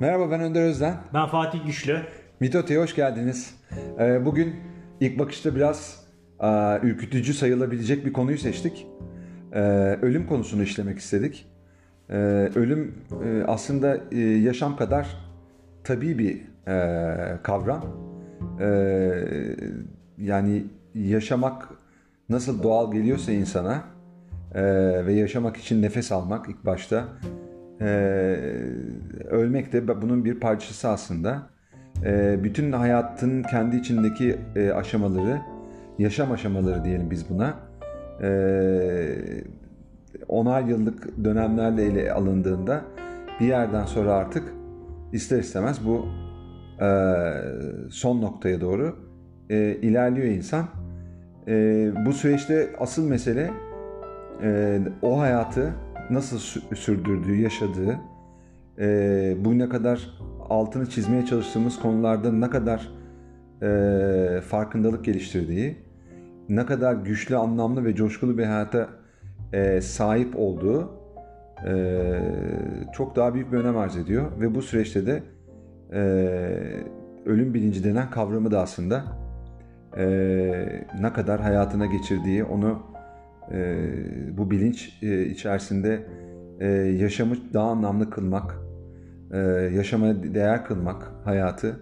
Merhaba ben Önder Özden. Ben Fatih Güçlü. Mitote'ye hoş geldiniz. Ee, bugün ilk bakışta biraz e, ürkütücü sayılabilecek bir konuyu seçtik. Ee, ölüm konusunu işlemek istedik. Ee, ölüm e, aslında e, yaşam kadar tabii bir kavram. Yani yaşamak nasıl doğal geliyorsa insana ve yaşamak için nefes almak ilk başta e, ölmek de bunun bir parçası aslında. E, bütün hayatın kendi içindeki e, aşamaları, yaşam aşamaları diyelim biz buna. E, onar yıllık dönemlerle ele alındığında bir yerden sonra artık ister istemez bu e, son noktaya doğru e, ilerliyor insan. E, bu süreçte asıl mesele e, o hayatı nasıl sürdürdüğü, yaşadığı, e, bugüne kadar altını çizmeye çalıştığımız konularda ne kadar e, farkındalık geliştirdiği, ne kadar güçlü, anlamlı ve coşkulu bir hayata e, sahip olduğu e, çok daha büyük bir önem arz ediyor. Ve bu süreçte de e, ölüm bilinci denen kavramı da aslında e, ne kadar hayatına geçirdiği, onu e, bu bilinç e, içerisinde e, yaşamı daha anlamlı kılmak, e, yaşamaya değer kılmak hayatı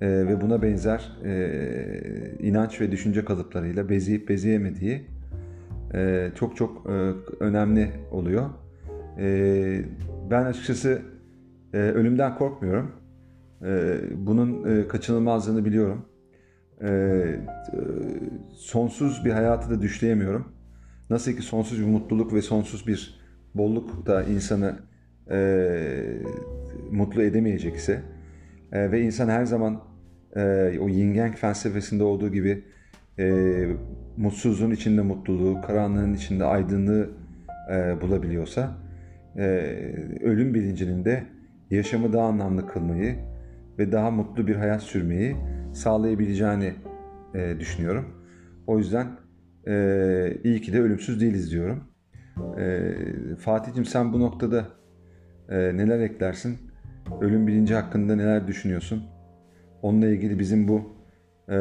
e, ve buna benzer e, inanç ve düşünce kalıplarıyla bezeyip bezeyemediği e, çok çok e, önemli oluyor. E, ben açıkçası e, ölümden korkmuyorum. E, bunun e, kaçınılmazlığını biliyorum. E, e, sonsuz bir hayatı da düşleyemiyorum. Nasıl ki sonsuz bir mutluluk ve sonsuz bir bolluk da insanı e, mutlu edemeyecekse e, ve insan her zaman e, o yin yang felsefesinde olduğu gibi e, mutsuzluğun içinde mutluluğu, karanlığın içinde aydınlığı e, bulabiliyorsa e, ölüm bilincinin de yaşamı daha anlamlı kılmayı ve daha mutlu bir hayat sürmeyi sağlayabileceğini e, düşünüyorum. O yüzden ee, iyi ki de ölümsüz değiliz diyorum. Ee, Fatih'cim sen bu noktada e, neler eklersin? Ölüm bilinci hakkında neler düşünüyorsun? Onunla ilgili bizim bu e,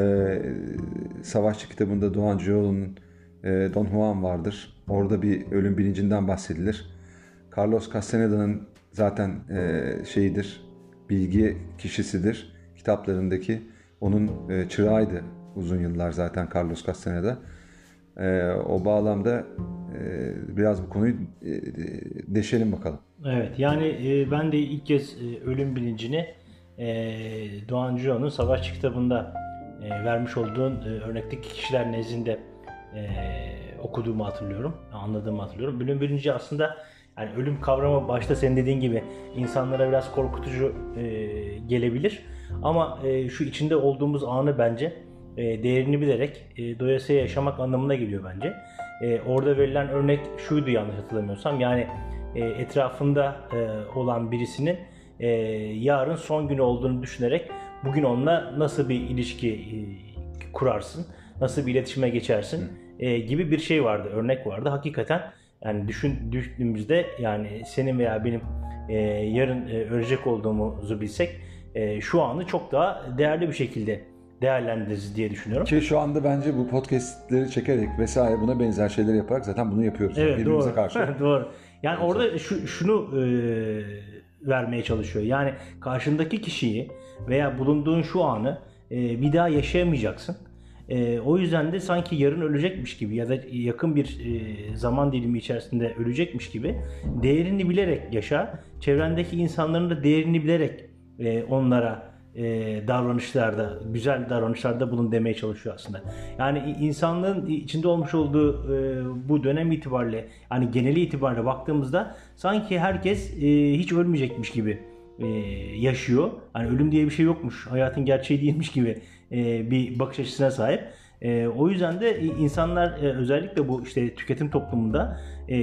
Savaşçı kitabında Doğan Cioğlu'nun e, Don Juan vardır. Orada bir ölüm bilincinden bahsedilir. Carlos Castaneda'nın zaten e, şeyidir, bilgi kişisidir kitaplarındaki. Onun e, çırağıydı uzun yıllar zaten Carlos Castaneda. E, o bağlamda e, biraz bu konuyu e, deşelim bakalım. Evet yani e, ben de ilk kez e, ölüm bilincini e, Doğan Cio'nun Savaşçı kitabında e, vermiş olduğun e, örnekteki kişiler nezdinde e, okuduğumu hatırlıyorum, anladığımı hatırlıyorum. Ölüm bilinci aslında yani ölüm kavramı başta senin dediğin gibi insanlara biraz korkutucu e, gelebilir. Ama e, şu içinde olduğumuz anı bence e, değerini bilerek e, doyasıya yaşamak anlamına geliyor bence. E, orada verilen örnek şuydu yanlış hatırlamıyorsam. Yani e, etrafında e, olan birisinin e, yarın son günü olduğunu düşünerek bugün onunla nasıl bir ilişki e, kurarsın, nasıl bir iletişime geçersin e, gibi bir şey vardı, örnek vardı. Hakikaten yani düşün düşündüğümüzde yani senin veya benim e, yarın e, ölecek olduğumuzu bilsek e, şu anı çok daha değerli bir şekilde değerlendiririz diye düşünüyorum. Ki şu anda bence bu podcastleri çekerek vesaire buna benzer şeyler yaparak zaten bunu yapıyoruz. Evet Birbirimize doğru. karşı. doğru. Yani evet. orada şu, şunu e, vermeye çalışıyor. Yani karşındaki kişiyi veya bulunduğun şu anı e, bir daha yaşayamayacaksın. E, o yüzden de sanki yarın ölecekmiş gibi ya da yakın bir e, zaman dilimi içerisinde ölecekmiş gibi değerini bilerek yaşa. Çevrendeki insanların da değerini bilerek e, onlara e, davranışlarda, güzel davranışlarda bulun demeye çalışıyor aslında. Yani insanlığın içinde olmuş olduğu e, bu dönem itibariyle, yani geneli itibariyle baktığımızda sanki herkes e, hiç ölmeyecekmiş gibi e, yaşıyor. Hani ölüm diye bir şey yokmuş, hayatın gerçeği değilmiş gibi e, bir bakış açısına sahip. E, o yüzden de insanlar e, özellikle bu işte tüketim toplumunda e,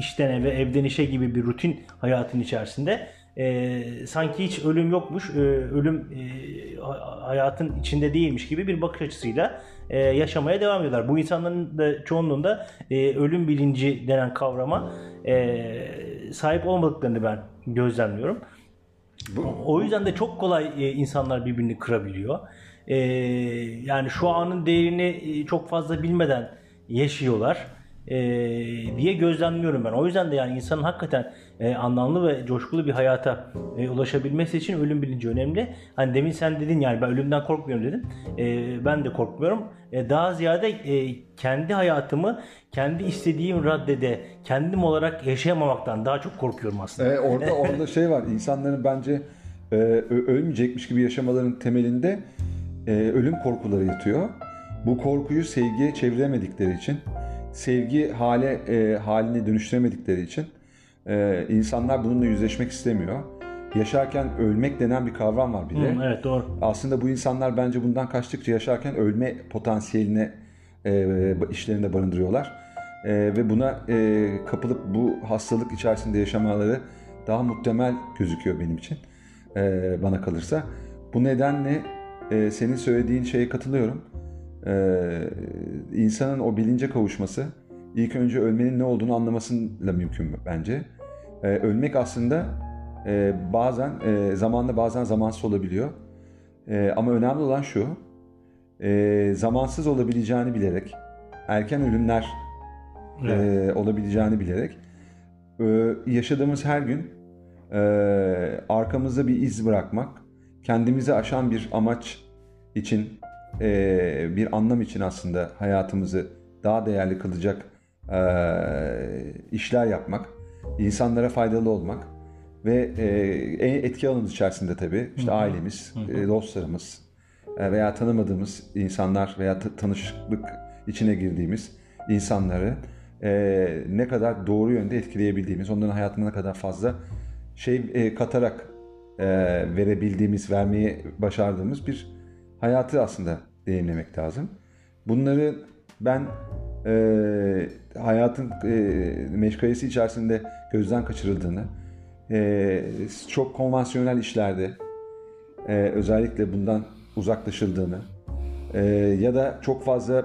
işten eve, evden işe gibi bir rutin hayatın içerisinde e, sanki hiç ölüm yokmuş, e, ölüm e, hayatın içinde değilmiş gibi bir bakış açısıyla e, yaşamaya devam ediyorlar. Bu insanların da çoğunluğunda e, ölüm bilinci denen kavrama e, sahip olmadıklarını ben gözlemliyorum. O yüzden de çok kolay e, insanlar birbirini kırabiliyor. E, yani şu anın değerini çok fazla bilmeden yaşıyorlar e, diye gözlemliyorum ben. O yüzden de yani insanın hakikaten e, anlamlı ve coşkulu bir hayata e, ulaşabilmesi için ölüm bilinci önemli. Hani demin sen dedin yani ben ölümden korkmuyorum dedin. E, ben de korkmuyorum. E, daha ziyade e, kendi hayatımı kendi istediğim raddede kendim olarak yaşayamamaktan daha çok korkuyorum aslında. E, orada orada şey var. İnsanların bence e, ölmeyecekmiş gibi yaşamaların temelinde e, ölüm korkuları yatıyor. Bu korkuyu sevgiye çeviremedikleri için sevgi hale e, haline dönüştüremedikleri için e, insanlar bununla yüzleşmek istemiyor. Yaşarken ölmek denen bir kavram var bir de. Hı, evet doğru. Aslında bu insanlar bence bundan kaçtıkça yaşarken ölme potansiyeline e, işlerinde barındırıyorlar. E, ve buna e, kapılıp bu hastalık içerisinde yaşamaları daha muhtemel gözüküyor benim için. E, bana kalırsa. Bu nedenle e, senin söylediğin şeye katılıyorum e, insanın o bilince kavuşması ilk önce ölmenin ne olduğunu anlamasıyla mümkün bence. E, ölmek aslında e, bazen e, zamanla bazen zamansız olabiliyor. E, ama önemli olan şu, e, zamansız olabileceğini bilerek, erken ölümler evet. e, olabileceğini bilerek e, yaşadığımız her gün e, arkamızda bir iz bırakmak, kendimizi aşan bir amaç için e, bir anlam için aslında hayatımızı daha değerli kılacak e, işler yapmak, insanlara faydalı olmak ve e, en etki alanımız içerisinde tabii işte Hı-hı. ailemiz, Hı-hı. E, dostlarımız e, veya tanımadığımız insanlar veya tanışıklık içine girdiğimiz insanları e, ne kadar doğru yönde etkileyebildiğimiz, onların hayatına ne kadar fazla şey e, katarak e, verebildiğimiz, vermeyi başardığımız bir hayatı aslında deneyimlemek lazım. Bunları ben e, hayatın e, meşgalesi içerisinde gözden kaçırıldığını, e, çok konvansiyonel işlerde e, özellikle bundan uzaklaşıldığını e, ya da çok fazla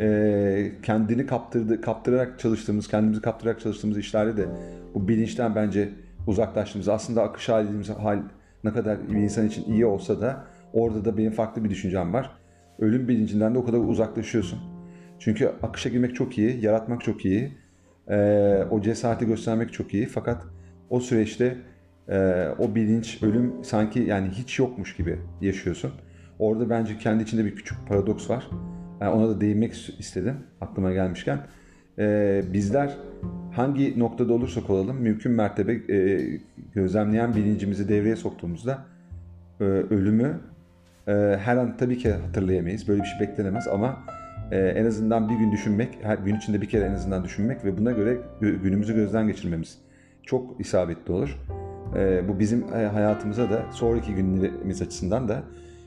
e, kendini kaptırdı, kaptırarak çalıştığımız, kendimizi kaptırarak çalıştığımız işlerde de bu bilinçten bence uzaklaştığımız, aslında akış halimiz hal ne kadar bir insan için iyi olsa da Orada da benim farklı bir düşüncem var. Ölüm bilincinden de o kadar uzaklaşıyorsun. Çünkü akışa girmek çok iyi, yaratmak çok iyi. Ee, o cesareti göstermek çok iyi. Fakat o süreçte e, o bilinç, ölüm sanki yani hiç yokmuş gibi yaşıyorsun. Orada bence kendi içinde bir küçük paradoks var. Yani ona da değinmek istedim aklıma gelmişken. Ee, bizler hangi noktada olursak olalım mümkün mertebe e, gözlemleyen bilincimizi devreye soktuğumuzda e, ölümü e, her an tabii ki hatırlayamayız. Böyle bir şey beklenemez ama e, en azından bir gün düşünmek, her gün içinde bir kere en azından düşünmek ve buna göre günümüzü gözden geçirmemiz çok isabetli olur. E, bu bizim e, hayatımıza da sonraki günlerimiz açısından da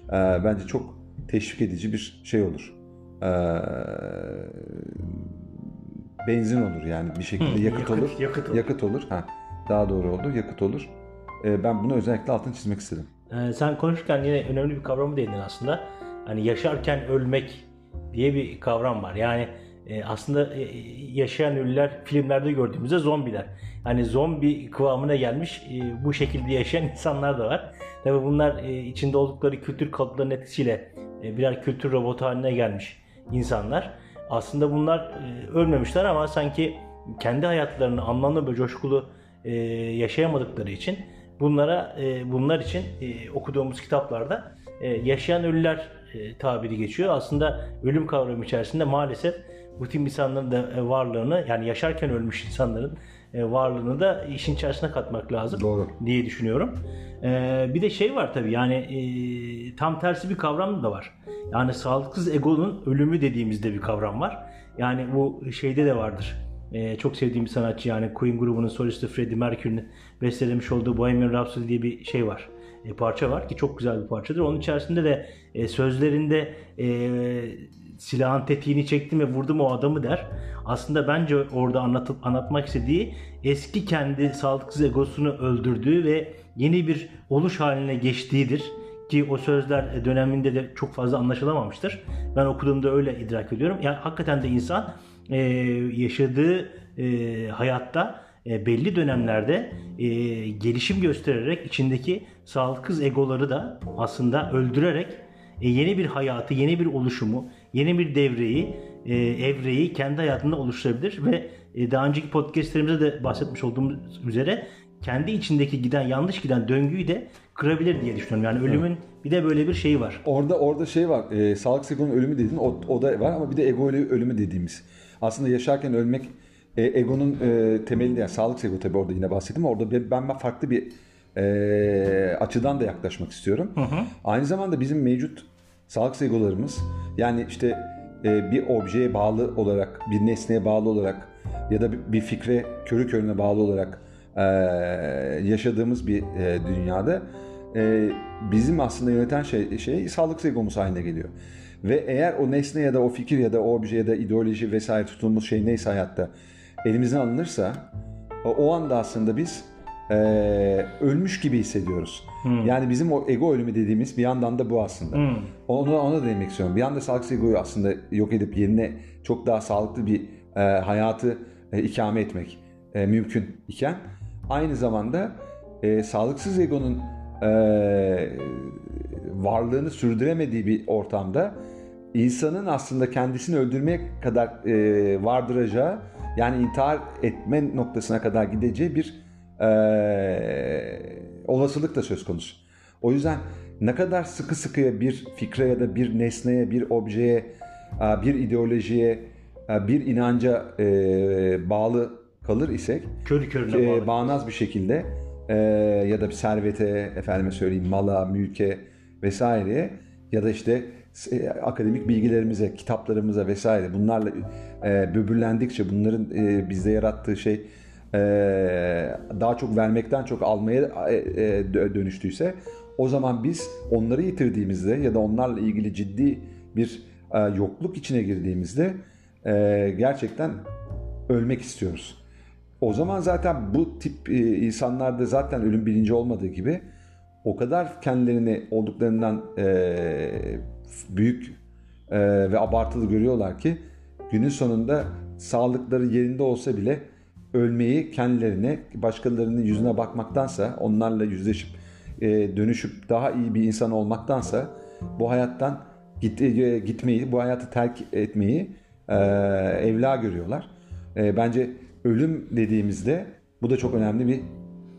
e, bence çok teşvik edici bir şey olur. E, benzin olur yani bir şekilde yakıt, yakıt olur. Yakıt olur. Yakıt olur. Ha, daha doğru oldu. Yakıt olur. E, ben bunu özellikle altını çizmek istedim. Ee, sen konuşurken yine önemli bir kavramı değindin aslında. Hani yaşarken ölmek diye bir kavram var. Yani e, aslında e, yaşayan ölüler filmlerde gördüğümüzde zombiler. Hani zombi kıvamına gelmiş e, bu şekilde yaşayan insanlar da var. Tabii bunlar içinde oldukları kültür kalıplarının etkisiyle birer kültür robotu haline gelmiş insanlar. Aslında bunlar ölmemişler ama sanki kendi hayatlarını anlamlı ve coşkulu e, yaşayamadıkları için bunlara e, bunlar için e, okuduğumuz kitaplarda e, yaşayan ölüler e, tabiri geçiyor. Aslında ölüm kavramı içerisinde maalesef bu tip insanların da e, varlığını yani yaşarken ölmüş insanların e, varlığını da işin içerisine katmak lazım Doğru. diye düşünüyorum. E, bir de şey var tabii yani e, tam tersi bir kavram da var. Yani sağlıksız egonun ölümü dediğimizde bir kavram var. Yani bu şeyde de vardır ee, çok sevdiğim bir sanatçı yani Queen grubunun solisti Freddie Mercury'nin bestelemiş olduğu Bohemian Rhapsody diye bir şey var. E, parça var ki çok güzel bir parçadır. Onun içerisinde de e, sözlerinde e, silahın tetiğini çektim ve vurdum o adamı der. Aslında bence orada anlatıp anlatmak istediği eski kendi sağlıksız egosunu öldürdüğü ve yeni bir oluş haline geçtiğidir. Ki o sözler döneminde de çok fazla anlaşılamamıştır. Ben okuduğumda öyle idrak ediyorum. Yani hakikaten de insan e, yaşadığı e, hayatta e, belli dönemlerde e, gelişim göstererek içindeki sağlıksız egoları da aslında öldürerek e, yeni bir hayatı, yeni bir oluşumu, yeni bir devreyi, e, evreyi kendi hayatında oluşturabilir ve e, daha önceki podcastlerimizde de bahsetmiş olduğumuz üzere kendi içindeki giden yanlış giden döngüyü de kırabilir diye düşünüyorum. Yani ölümün evet. bir de böyle bir şeyi var. Orada orada şey var. E, sağlık egonun ölümü dediğin o, o da var ama bir de ego ölümü dediğimiz. Aslında yaşarken ölmek e, egonun e, temelinde yani sağlık ego tabii orada yine bahsettim. Orada ben, ben farklı bir e, açıdan da yaklaşmak istiyorum. Hı hı. Aynı zamanda bizim mevcut sağlık egolarımız yani işte e, bir objeye bağlı olarak, bir nesneye bağlı olarak ya da bir fikre körü körüne bağlı olarak e, yaşadığımız bir e, dünyada e, bizim aslında yöneten şey, şey sağlık egomuz haline geliyor. Ve eğer o nesne ya da o fikir ya da o obje ya da ideoloji vesaire tuttuğumuz şey neyse hayatta elimizden alınırsa o anda aslında biz e, ölmüş gibi hissediyoruz. Hmm. Yani bizim o ego ölümü dediğimiz bir yandan da bu aslında. Hmm. Onu ona da demek istiyorum. Bir yanda sağlıksız egoyu aslında yok edip yerine çok daha sağlıklı bir e, hayatı e, ikame etmek e, mümkün iken aynı zamanda e, sağlıksız egonun e, varlığını sürdüremediği bir ortamda insanın aslında kendisini öldürmeye kadar e, vardıracağı yani intihar etme noktasına kadar gideceği bir e, olasılık da söz konusu. O yüzden ne kadar sıkı sıkıya bir fikre ya da bir nesneye, bir objeye, e, bir ideolojiye, e, bir inanca e, bağlı kalır isek, körü körüne bağlı. bağnaz bir şekilde ya da bir servete, efendime söyleyeyim mala, mülke vesaireye ya da işte akademik bilgilerimize, kitaplarımıza vesaire bunlarla e, böbürlendikçe bunların e, bizde yarattığı şey e, daha çok vermekten çok almaya e, e, dönüştüyse o zaman biz onları yitirdiğimizde ya da onlarla ilgili ciddi bir e, yokluk içine girdiğimizde e, gerçekten ölmek istiyoruz. O zaman zaten bu tip e, insanlarda zaten ölüm bilinci olmadığı gibi o kadar kendilerini olduklarından e, büyük e, ve abartılı görüyorlar ki günün sonunda sağlıkları yerinde olsa bile ölmeyi kendilerine, başkalarının yüzüne bakmaktansa, onlarla yüzleşip e, dönüşüp daha iyi bir insan olmaktansa bu hayattan git, e, gitmeyi, bu hayatı terk etmeyi e, evla görüyorlar. E, bence ölüm dediğimizde bu da çok önemli bir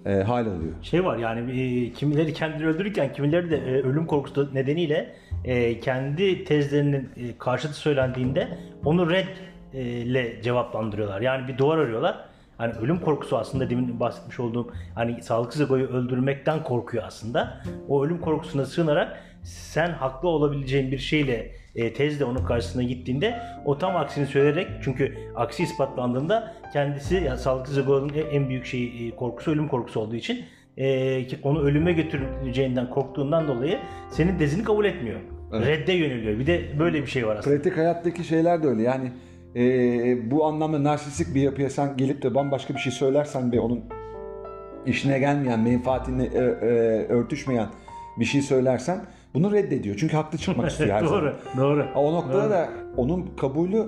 e, hal alıyor. Şey var yani e, kimileri kendini öldürürken kimileri de e, ölüm korkusu nedeniyle e, kendi tezlerinin e, karşıtı söylendiğinde onu red e, ile cevaplandırıyorlar. Yani bir duvar arıyorlar. Hani ölüm korkusu aslında demin bahsetmiş olduğum hani sağlıksız egoyu öldürmekten korkuyor aslında. O ölüm korkusuna sığınarak sen haklı olabileceğin bir şeyle e, tezle onun karşısına gittiğinde o tam aksini söyleyerek çünkü aksi ispatlandığında kendisi yani sağlıksız egonun en büyük şeyi e, korkusu ölüm korkusu olduğu için e, onu ölüme götüreceğinden korktuğundan dolayı senin tezini kabul etmiyor. Evet. Redde yöneliyor. Bir de böyle bir şey var aslında. Pratik hayattaki şeyler de öyle. Yani e, bu anlamda narsistik bir yapıya sen gelip de bambaşka bir şey söylersen ve onun işine gelmeyen, menfaatine e, e, örtüşmeyen bir şey söylersen bunu reddediyor. Çünkü haklı çıkmak istiyor her doğru, zaman. Doğru. O noktada doğru. da onun kabulü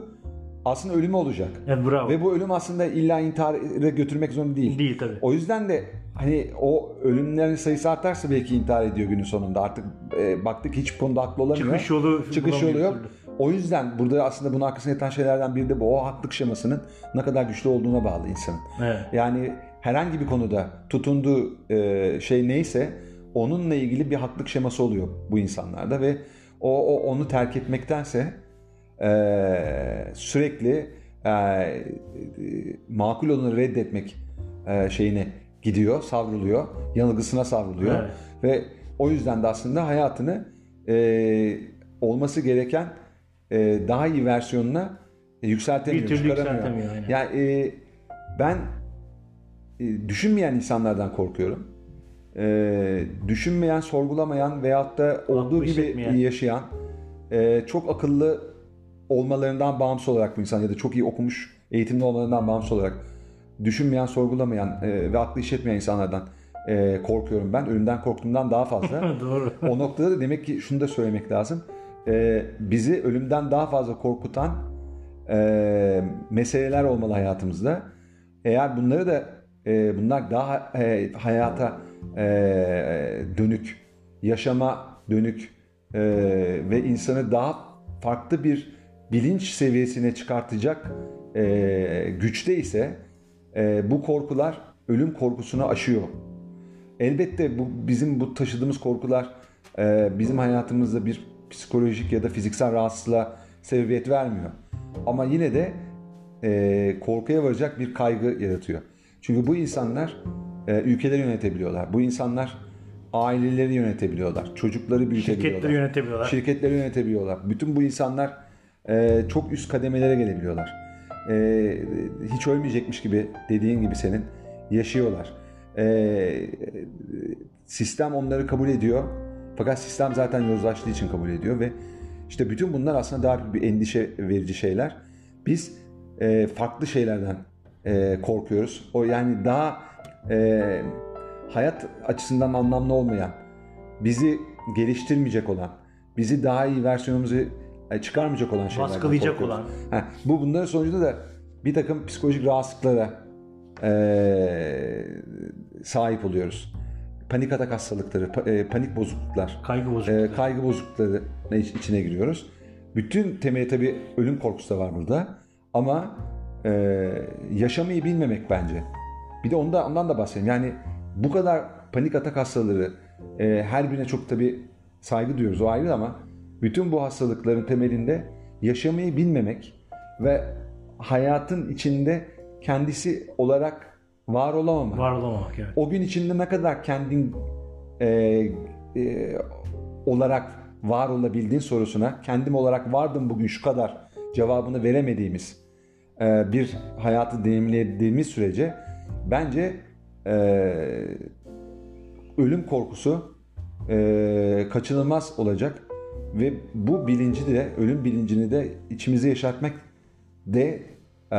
aslında ölümü olacak. Evet, bravo. Ve bu ölüm aslında illa intihara götürmek zorunda değil. Değil tabii. O yüzden de hani o ölümlerin sayısı artarsa belki intihar ediyor günün sonunda. Artık e, baktık hiç konuda haklı olamıyor. Çıkış yolu Çıkış yolu yok. O yüzden burada aslında bunun arkasında yatan şeylerden biri de bu. O haklık şemasının ne kadar güçlü olduğuna bağlı insanın. Evet. Yani herhangi bir konuda tutunduğu e, şey neyse onunla ilgili bir haklık şeması oluyor bu insanlarda ve o, o onu terk etmektense e, sürekli e, makul olanı reddetmek e, şeyine gidiyor, savruluyor, yanılgısına savruluyor evet. ve o yüzden de aslında hayatını e, olması gereken e, daha iyi versiyonuna e, yükseltemiyor, Bir türlü yükseltemiyor. Aynen. Yani e, ben e, düşünmeyen insanlardan korkuyorum. E, düşünmeyen, sorgulamayan veyahut da olduğu gibi yaşayan, e, çok akıllı olmalarından bağımsız olarak bu insan ya da çok iyi okumuş, eğitimli olmalarından bağımsız olarak düşünmeyen, sorgulamayan e, ve aklı işletmeyen insanlardan e, korkuyorum ben. Ölümden korktuğumdan daha fazla. Doğru. O noktada da demek ki şunu da söylemek lazım. E, bizi ölümden daha fazla korkutan e, meseleler olmalı hayatımızda. Eğer bunları da e, bunlar daha e, hayata e, dönük, yaşama dönük e, ve insanı daha farklı bir bilinç seviyesine çıkartacak e, güçte ise e, bu korkular ölüm korkusunu aşıyor. Elbette bu bizim bu taşıdığımız korkular e, bizim hayatımızda bir psikolojik ya da fiziksel rahatsızlığa sebebiyet vermiyor. Ama yine de e, korkuya varacak bir kaygı yaratıyor. Çünkü bu insanlar e, ülkeleri yönetebiliyorlar. Bu insanlar aileleri yönetebiliyorlar. Çocukları büyütebiliyorlar. Şirketleri yönetebiliyorlar. Şirketleri yönetebiliyorlar. Bütün bu insanlar e, çok üst kademelere gelebiliyorlar. E, hiç ölmeyecekmiş gibi dediğin gibi senin yaşıyorlar. E, sistem onları kabul ediyor. Fakat sistem zaten yozlaştığı için kabul ediyor ve işte bütün bunlar aslında daha bir endişe verici şeyler. Biz e, farklı şeylerden e, korkuyoruz. O yani daha e, hayat açısından anlamlı olmayan, bizi geliştirmeyecek olan, bizi daha iyi versiyonumuzu e, çıkarmayacak olan şeylerden Baskılayacak olan. Ha, bu bunların sonucunda da bir takım psikolojik rahatsızlıklara e, sahip oluyoruz. Panik atak hastalıkları, pa- e, panik bozukluklar, Kaygı bozukluğu. e, kaygı bozuklukları iç- içine giriyoruz. Bütün temeli tabii ölüm korkusu da var burada. Ama e, yaşamayı bilmemek bence. Bir de onda, ondan da bahsedeyim. Yani bu kadar panik atak hastaları e, her birine çok tabii saygı duyuyoruz o ayrı ama bütün bu hastalıkların temelinde yaşamayı bilmemek ve hayatın içinde kendisi olarak var olamamak. Var olamamak evet. O gün içinde ne kadar kendin e, e, olarak var olabildiğin sorusuna kendim olarak vardım bugün şu kadar cevabını veremediğimiz e, bir hayatı deneyimlediğimiz sürece bence e, ölüm korkusu e, kaçınılmaz olacak ve bu bilinci de ölüm bilincini de içimize yaşatmak de e,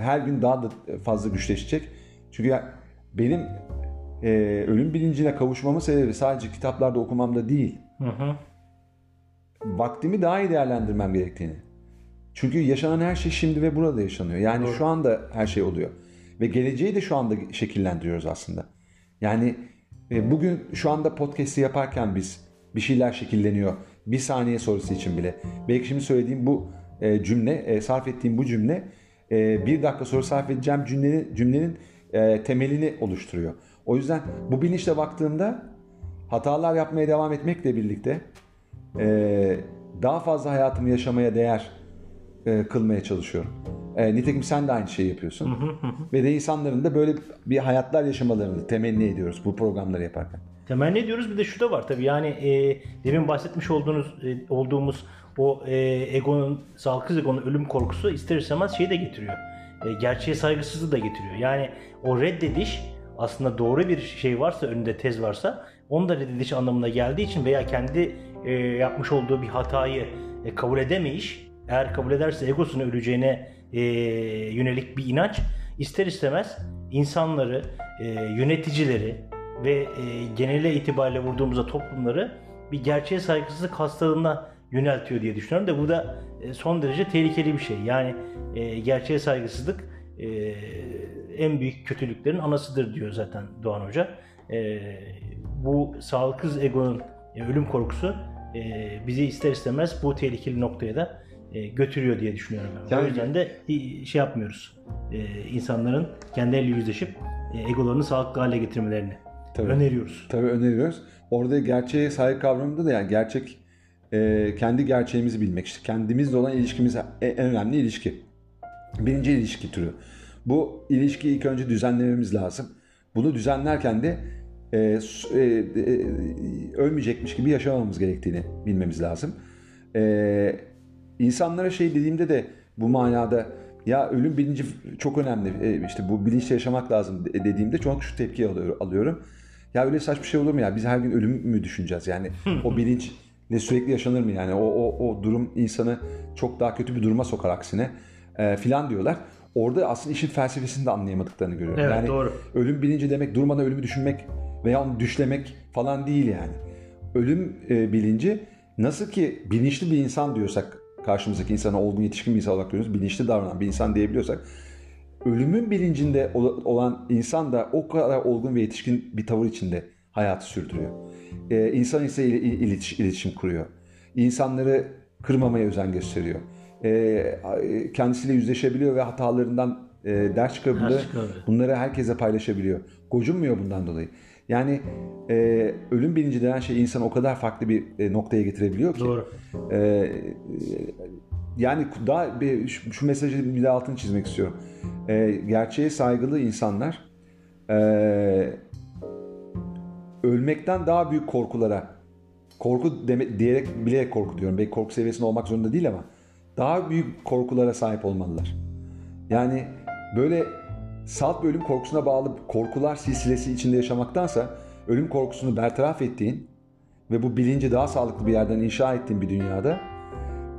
her gün daha da fazla güçleşecek. Çünkü benim e, ölüm bilincine kavuşmamın sebebi sadece kitaplarda okumamda değil, Hı hı. vaktimi daha iyi değerlendirmem gerektiğini. Çünkü yaşanan her şey şimdi ve burada yaşanıyor. Yani şu anda her şey oluyor. Ve geleceği de şu anda şekillendiriyoruz aslında. Yani e, bugün şu anda podcast'i yaparken biz bir şeyler şekilleniyor. Bir saniye sonrası için bile. Belki şimdi söylediğim bu e, cümle, e, sarf ettiğim bu cümle bir dakika sonra sarf edeceğim cümlenin, cümlenin temelini oluşturuyor. O yüzden bu bilinçle baktığımda hatalar yapmaya devam etmekle birlikte daha fazla hayatımı yaşamaya değer e, kılmaya çalışıyorum. E, nitekim sen de aynı şeyi yapıyorsun. Ve de insanların da böyle bir hayatlar yaşamalarını temenni ediyoruz bu programları yaparken. Temenni ediyoruz. Bir de şu da var tabii yani e, demin bahsetmiş olduğunuz e, olduğumuz o e, egonun, sağlıksız egonun ölüm korkusu ister istemez şeyi de getiriyor. E, gerçeğe saygısızlığı da getiriyor. Yani o reddediş aslında doğru bir şey varsa önünde tez varsa onu da reddediş anlamına geldiği için veya kendi e, yapmış olduğu bir hatayı e, kabul edemeyiş eğer kabul ederse egosunun öleceğine e, yönelik bir inanç ister istemez insanları, e, yöneticileri ve e, genele itibariyle vurduğumuzda toplumları bir gerçeğe saygısızlık hastalığına yöneltiyor diye düşünüyorum da bu da e, son derece tehlikeli bir şey. Yani e, gerçeğe saygısızlık e, en büyük kötülüklerin anasıdır diyor zaten Doğan Hoca. E, bu sağlıksız egonun e, ölüm korkusu e, bizi ister istemez bu tehlikeli noktaya da e, götürüyor diye düşünüyorum. Ben. Yani- O yüzden de şey yapmıyoruz. E, insanların kendileriyle yüzleşip e, egolarını sağlıklı hale getirmelerini Tabii. öneriyoruz. Tabii öneriyoruz. Orada gerçeğe saygı kavramında da yani gerçek e, kendi gerçeğimizi bilmek işte kendimizle olan ilişkimiz en önemli ilişki. Birinci ilişki türü. Bu ilişkiyi ilk önce düzenlememiz lazım. Bunu düzenlerken de e, e, e, ölmeyecekmiş gibi yaşamamamız gerektiğini bilmemiz lazım. E, insanlara şey dediğimde de bu manada ya ölüm bilinci çok önemli. E, işte bu bilinçle yaşamak lazım de- dediğimde çok şu tepki alıyor- alıyorum. Ya öyle saçma şey olur mu ya? Biz her gün ölüm mü düşüneceğiz? Yani o bilinçle sürekli yaşanır mı yani? O, o, o durum insanı çok daha kötü bir duruma sokar aksine e, filan diyorlar. Orada aslında işin felsefesini de anlayamadıklarını görüyorum. Evet, yani doğru. ölüm bilinci demek durmadan ölümü düşünmek veya onu düşlemek falan değil yani. Ölüm e, bilinci nasıl ki bilinçli bir insan diyorsak karşımızdaki insana olgun yetişkin bir insan olarak görüyoruz. Bilinçli davranan bir insan diyebiliyorsak ölümün bilincinde olan insan da o kadar olgun ve yetişkin bir tavır içinde hayatı sürdürüyor. Ee, insan ise iletişim kuruyor. İnsanları kırmamaya özen gösteriyor. Ee, kendisiyle yüzleşebiliyor ve hatalarından e, ders çıkabiliyor. Bunları herkese paylaşabiliyor. Gocunmuyor bundan dolayı. Yani e, ölüm bilinci denen şey insanı o kadar farklı bir e, noktaya getirebiliyor ki. Doğru. E, yani daha bir, şu, şu mesajı bir de altını çizmek istiyorum. E, gerçeğe saygılı insanlar e, ölmekten daha büyük korkulara korku deme, diyerek bilerek korku diyorum. Belki korku seviyesinde olmak zorunda değil ama daha büyük korkulara sahip olmalılar. Yani böyle salt bir ölüm korkusuna bağlı korkular silsilesi içinde yaşamaktansa ölüm korkusunu bertaraf ettiğin ve bu bilinci daha sağlıklı bir yerden inşa ettiğin bir dünyada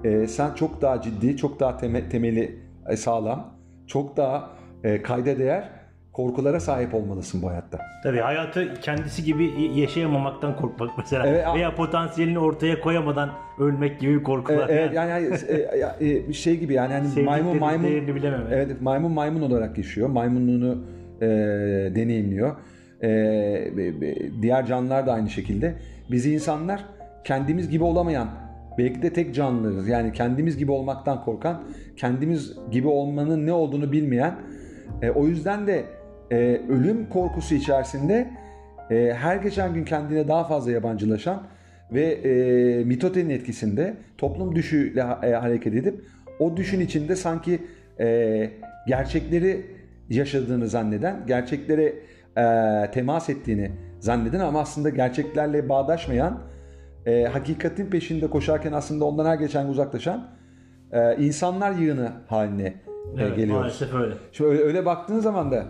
e, sen çok daha ciddi, çok daha teme, temeli e, sağlam, çok daha e, kayda değer korkulara sahip olmalısın bu hayatta. Tabii hayatı kendisi gibi yaşayamamaktan korkmak mesela evet, veya potansiyelini ortaya koyamadan ölmek gibi korkular. Evet, yani, yani e, e, e, şey gibi yani hani maymun maymun bilemem. Evet maymun maymun olarak yaşıyor. Maymunluğunu e, deneyimliyor. E, diğer canlılar da aynı şekilde. Biz insanlar kendimiz gibi olamayan belki de tek canlılarız. Yani kendimiz gibi olmaktan korkan, kendimiz gibi olmanın ne olduğunu bilmeyen, e, o yüzden de e, ölüm korkusu içerisinde e, her geçen gün kendine daha fazla yabancılaşan ve e, mitotenin etkisinde toplum düşüyle e, hareket edip o düşün içinde sanki e, gerçekleri yaşadığını zanneden, gerçeklere e, temas ettiğini zanneden ama aslında gerçeklerle bağdaşmayan, e, hakikatin peşinde koşarken aslında ondan her geçen uzaklaşan e, insanlar yığını haline e, evet, geliyoruz. Maalesef öyle. Şimdi öyle, öyle baktığın zaman da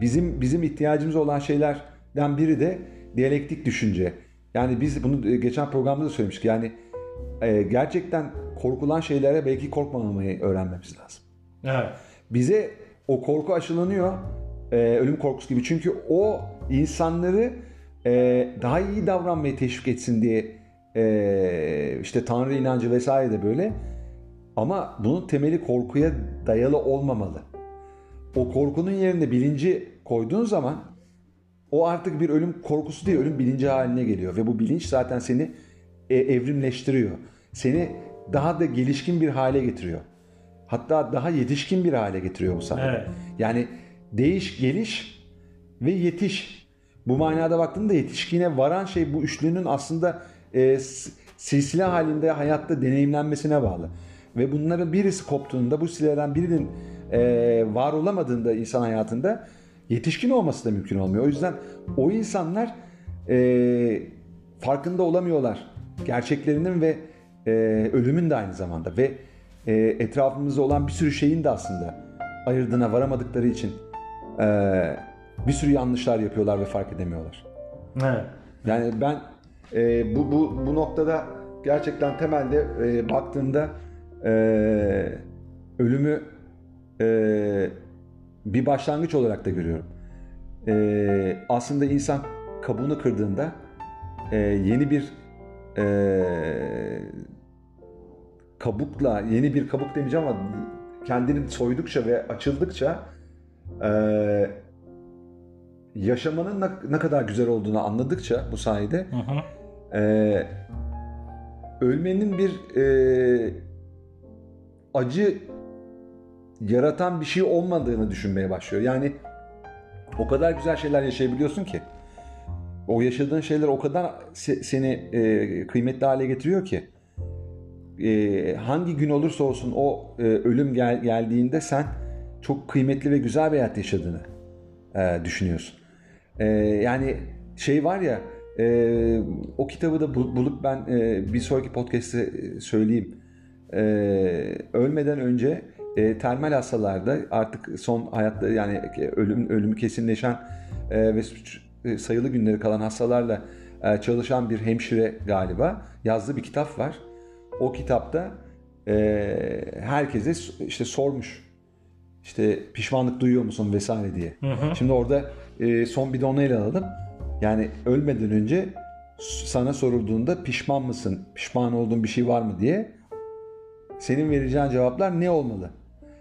bizim bizim ihtiyacımız olan şeylerden biri de diyalektik düşünce. Yani biz bunu e, geçen programda da söylemiştik. Yani e, gerçekten korkulan şeylere belki korkmamayı öğrenmemiz lazım. Evet. Bize o korku aşılanıyor. E, ölüm korkusu gibi. Çünkü o insanları e, daha iyi davranmaya teşvik etsin diye e, işte Tanrı inancı vesaire de böyle. Ama bunun temeli korkuya dayalı olmamalı. O korkunun yerine bilinci koyduğun zaman o artık bir ölüm korkusu değil, ölüm bilinci haline geliyor. Ve bu bilinç zaten seni e, evrimleştiriyor. Seni daha da gelişkin bir hale getiriyor. Hatta daha yetişkin bir hale getiriyor bu sayede. Evet. Yani değiş, geliş ve yetiş. Bu manada baktığında yetişkine varan şey bu üçlünün aslında e, silsile halinde hayatta deneyimlenmesine bağlı. Ve bunların birisi koptuğunda bu silsileden birinin e, var olamadığında insan hayatında yetişkin olması da mümkün olmuyor. O yüzden o insanlar e, farkında olamıyorlar gerçeklerinin ve e, ölümün de aynı zamanda ve e, etrafımızda olan bir sürü şeyin de aslında ayırdığına varamadıkları için e, bir sürü yanlışlar yapıyorlar ve fark edemiyorlar. Evet. Yani ben e, bu, bu, bu noktada gerçekten temelde e, baktığımda e, ölümü e, bir başlangıç olarak da görüyorum. E, aslında insan kabuğunu kırdığında e, yeni bir e, kabukla, yeni bir kabuk demeyeceğim ama kendini soydukça ve açıldıkça e, yaşamanın ne, ne kadar güzel olduğunu anladıkça bu sayede hı hı. E, ölmenin bir e, acı yaratan bir şey olmadığını düşünmeye başlıyor. Yani o kadar güzel şeyler yaşayabiliyorsun ki o yaşadığın şeyler o kadar se- seni e, kıymetli hale getiriyor ki e, hangi gün olursa olsun o e, ölüm gel- geldiğinde sen çok kıymetli ve güzel bir hayat yaşadığını e, düşünüyorsun. E, yani şey var ya e, o kitabı da bulup ben e, bir sonraki podcast'te söyleyeyim. E, ölmeden önce e, termal hastalarda artık son hayatta yani ölüm ölümü kesinleşen e, ve e, sayılı günleri kalan hastalarla e, çalışan bir hemşire galiba yazdığı bir kitap var. O kitapta e, herkese işte sormuş. İşte pişmanlık duyuyor musun vesaire diye. Hı hı. Şimdi orada e, son bir de onu ele alalım. Yani ölmeden önce sana sorulduğunda pişman mısın? Pişman olduğun bir şey var mı diye senin vereceğin cevaplar ne olmalı?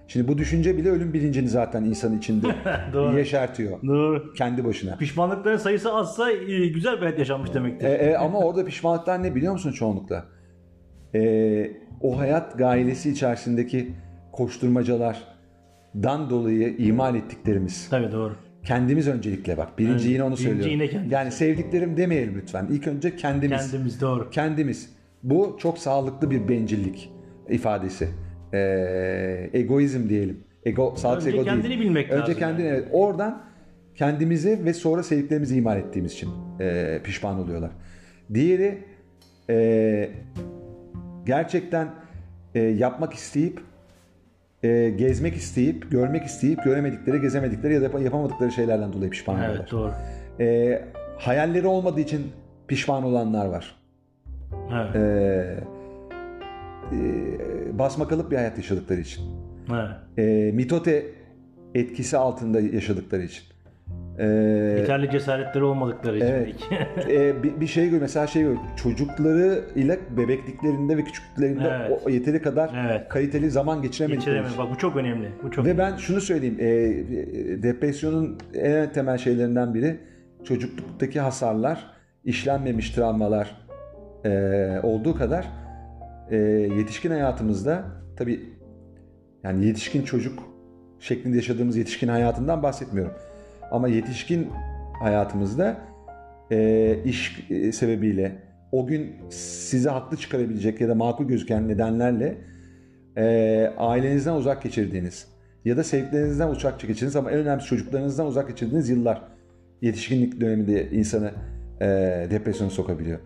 Şimdi bu düşünce bile ölüm bilincini zaten insanın içinde Doğru. yeşertiyor. Doğru. Kendi başına. Pişmanlıkların sayısı azsa e, güzel bir hayat yaşanmış demektir. E, e, ama orada pişmanlıklar ne biliyor musun çoğunlukla? E, o hayat gailesi içerisindeki koşturmacalardan dolayı imal ettiklerimiz. Tabii doğru. Kendimiz öncelikle bak. Birinci Evet, yine onu birinci söylüyorum. yine kendimiz. yani sevdiklerim demeyelim lütfen. İlk önce kendimiz. Kendimiz doğru. Kendimiz. Bu çok sağlıklı bir bencillik ifadesi. Ee, egoizm diyelim. Ego, sağlıksız Önce ego değil. kendini bilmek Önce lazım kendini yani. evet. Oradan kendimizi ve sonra sevdiklerimizi imal ettiğimiz için e, pişman oluyorlar. Diğeri e, gerçekten e, yapmak isteyip e, gezmek isteyip, görmek isteyip göremedikleri, gezemedikleri ya da yap- yapamadıkları şeylerden dolayı pişman oluyorlar. Evet doğru. E, hayalleri olmadığı için pişman olanlar var. Evet. E, e, basmakalıp bir hayat yaşadıkları için. evet. E, mitote etkisi altında yaşadıkları için. E, Yeterli cesaretleri olmadıkları için Evet. belki. e, bir, bir şey gör mesela şey gör çocuklarıyla bebekliklerinde ve küçüklüklerinde Evet. o yeteri kadar Evet. kaliteli zaman geçiremedikleri için. Bak bu çok önemli. Bu çok Ve ben şunu söyleyeyim, e, depresyonun en temel şeylerinden biri çocukluktaki hasarlar, işlenmemiş travmalar e, olduğu kadar e, yetişkin hayatımızda tabii yani yetişkin çocuk şeklinde yaşadığımız yetişkin hayatından bahsetmiyorum. Ama yetişkin hayatımızda e, iş e, sebebiyle o gün size haklı çıkarabilecek ya da makul gözüken nedenlerle e, ailenizden uzak geçirdiğiniz ya da sevdiklerinizden uzak geçirdiğiniz ama en önemlisi çocuklarınızdan uzak geçirdiğiniz yıllar yetişkinlik döneminde insanı e, depresyona sokabiliyor.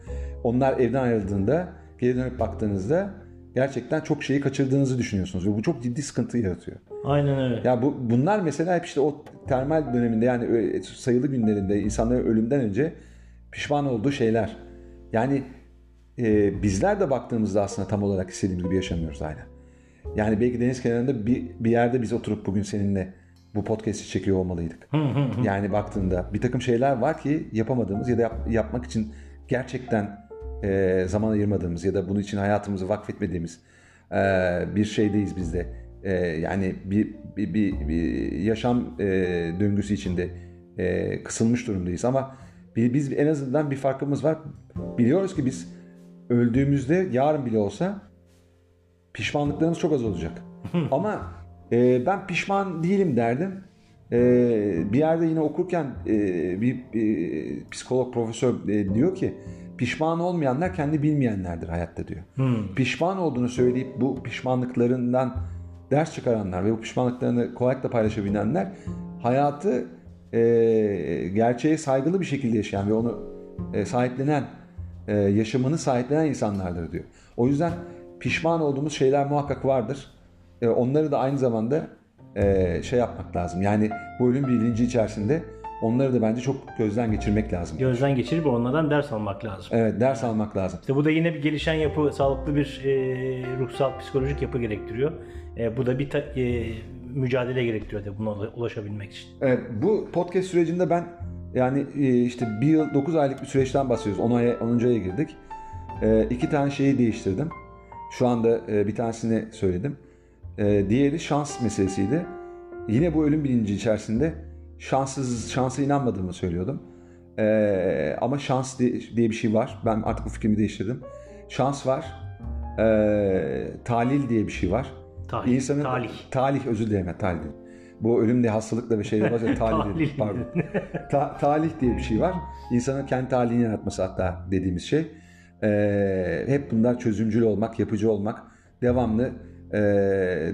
Onlar evden ayrıldığında geri dönüp baktığınızda gerçekten çok şeyi kaçırdığınızı düşünüyorsunuz ve bu çok ciddi sıkıntı yaratıyor. Aynen öyle. Ya bu bunlar mesela hep işte o termal döneminde yani sayılı günlerinde insanların ölümden önce pişman olduğu şeyler. Yani e, bizler de baktığımızda aslında tam olarak istediğimiz gibi yaşamıyoruz hala. Yani belki deniz kenarında bir, bir yerde biz oturup bugün seninle bu podcast'i çekiyor olmalıydık. yani baktığında bir takım şeyler var ki yapamadığımız ya da yap- yapmak için gerçekten e, zaman ayırmadığımız ya da bunun için hayatımızı vakfetmediğimiz e, bir şeydeyiz biz de. E, yani bir, bir, bir, bir yaşam e, döngüsü içinde e, kısılmış durumdayız ama bi- biz en azından bir farkımız var. Biliyoruz ki biz öldüğümüzde yarın bile olsa pişmanlıklarımız çok az olacak. Ama e, ben pişman değilim derdim. E, bir yerde yine okurken e, bir, bir psikolog profesör e, diyor ki pişman olmayanlar kendi bilmeyenlerdir hayatta diyor. Pişman olduğunu söyleyip bu pişmanlıklarından ders çıkaranlar ve bu pişmanlıklarını kolaylıkla paylaşabilenler hayatı e, gerçeğe saygılı bir şekilde yaşayan ve onu e, sahiplenen, e, yaşamını sahiplenen insanlardır diyor. O yüzden pişman olduğumuz şeyler muhakkak vardır. E, onları da aynı zamanda e, şey yapmak lazım. Yani bu ölüm bilinci içerisinde onları da bence çok gözden geçirmek lazım. Gözden geçirip onlardan ders almak lazım. Evet, ders almak lazım. İşte bu da yine bir gelişen yapı, sağlıklı bir e, ruhsal, psikolojik yapı gerektiriyor. E, bu da bir ta- e, mücadele gerektiriyor de buna ulaşabilmek için. Evet, bu podcast sürecinde ben yani e, işte bir yıl 9 aylık bir süreçten bahsediyoruz. 10 aya 10. aya girdik. E, iki tane şeyi değiştirdim. Şu anda e, bir tanesini söyledim. E, diğeri şans meselesiydi. Yine bu ölüm bilinci içerisinde şanssız şansa inanmadığımı söylüyordum. E, ama şans diye, diye bir şey var. Ben artık bu fikrimi değiştirdim. Şans var. E, talil diye bir şey var. Talih, İnsanın, talih. Talih özür dilerim talih. Bu ölümle hastalıkla bir şeyle var talih dedim, pardon. Ta- talih diye bir şey var. İnsanın kendi talihini yaratması hatta dediğimiz şey. Ee, hep bunlar çözümcül olmak, yapıcı olmak, devamlı e,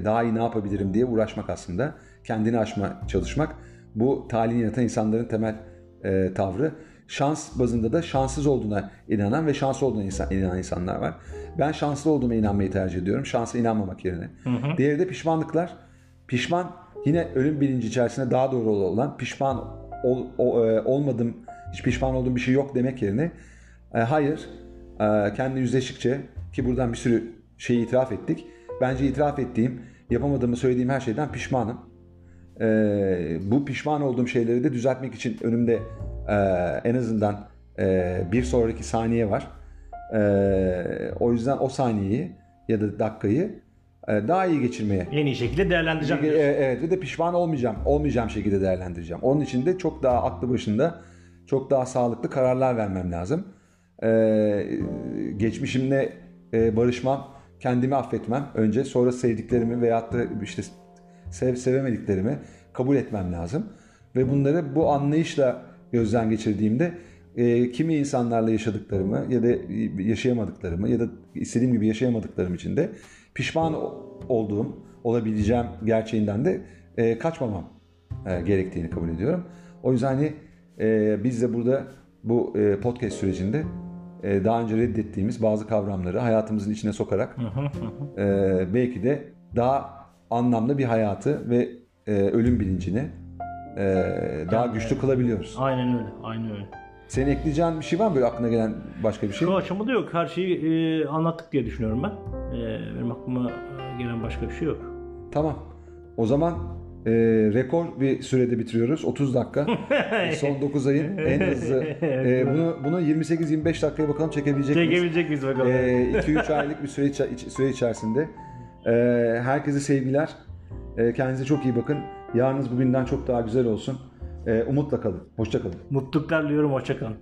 daha iyi ne yapabilirim diye uğraşmak aslında. Kendini aşma çalışmak. Bu talihini yaratan insanların temel e, tavrı. Şans bazında da şanssız olduğuna inanan ve şanslı olduğuna insan, inanan insanlar var. Ben şanslı olduğuma inanmayı tercih ediyorum. Şansa inanmamak yerine. Diğeri de pişmanlıklar. Pişman yine ölüm bilinci içerisinde daha doğru olan pişman ol, o- e, olmadım, hiç pişman olduğum bir şey yok demek yerine e, hayır e, kendi yüzleştikçe ki buradan bir sürü şeyi itiraf ettik. Bence itiraf ettiğim, yapamadığımı söylediğim her şeyden pişmanım. E, bu pişman olduğum şeyleri de düzeltmek için önümde e, en azından e, bir sonraki saniye var. E, o yüzden o saniyeyi ya da dakikayı e, daha iyi geçirmeye En iyi şekilde değerlendireceğim. e. Evet ve de pişman olmayacağım. Olmayacağım şekilde değerlendireceğim. Onun için de çok daha aklı başında, çok daha sağlıklı kararlar vermem lazım. Ee, geçmişimle e, barışmam, kendimi affetmem önce. Sonra sevdiklerimi veyahut da işte sev sevemediklerimi kabul etmem lazım. Ve bunları bu anlayışla gözden geçirdiğimde e, kimi insanlarla yaşadıklarımı ya da yaşayamadıklarımı ya da istediğim gibi yaşayamadıklarım için de pişman olduğum, olabileceğim gerçeğinden de e, kaçmamam e, gerektiğini kabul ediyorum. O yüzden hani e, biz de burada bu e, podcast sürecinde e, daha önce reddettiğimiz bazı kavramları hayatımızın içine sokarak e, belki de daha anlamlı bir hayatı ve e, ölüm bilincini e, daha güçlü kılabiliyoruz. Aynen öyle. Aynen öyle. Senin ekleyeceğin bir şey var mı böyle aklına gelen başka bir şey? Şu aşamada yok. Her şeyi e, anlattık diye düşünüyorum ben. E, benim aklıma e, gelen başka bir şey yok. Tamam. O zaman e, rekor bir sürede bitiriyoruz. 30 dakika. Son 9 ayın en hızlı. E, bunu bunu 28-25 dakikaya bakalım çekebilecek miyiz? Çekebilecek miyiz bakalım? 2-3 aylık bir süre, süre içerisinde. E, herkese sevgiler. E, kendinize çok iyi bakın. Yarınız bugünden çok daha güzel olsun. E, umutla kalın. Hoşça kalın. Mutluluklar diliyorum. Hoşçakalın.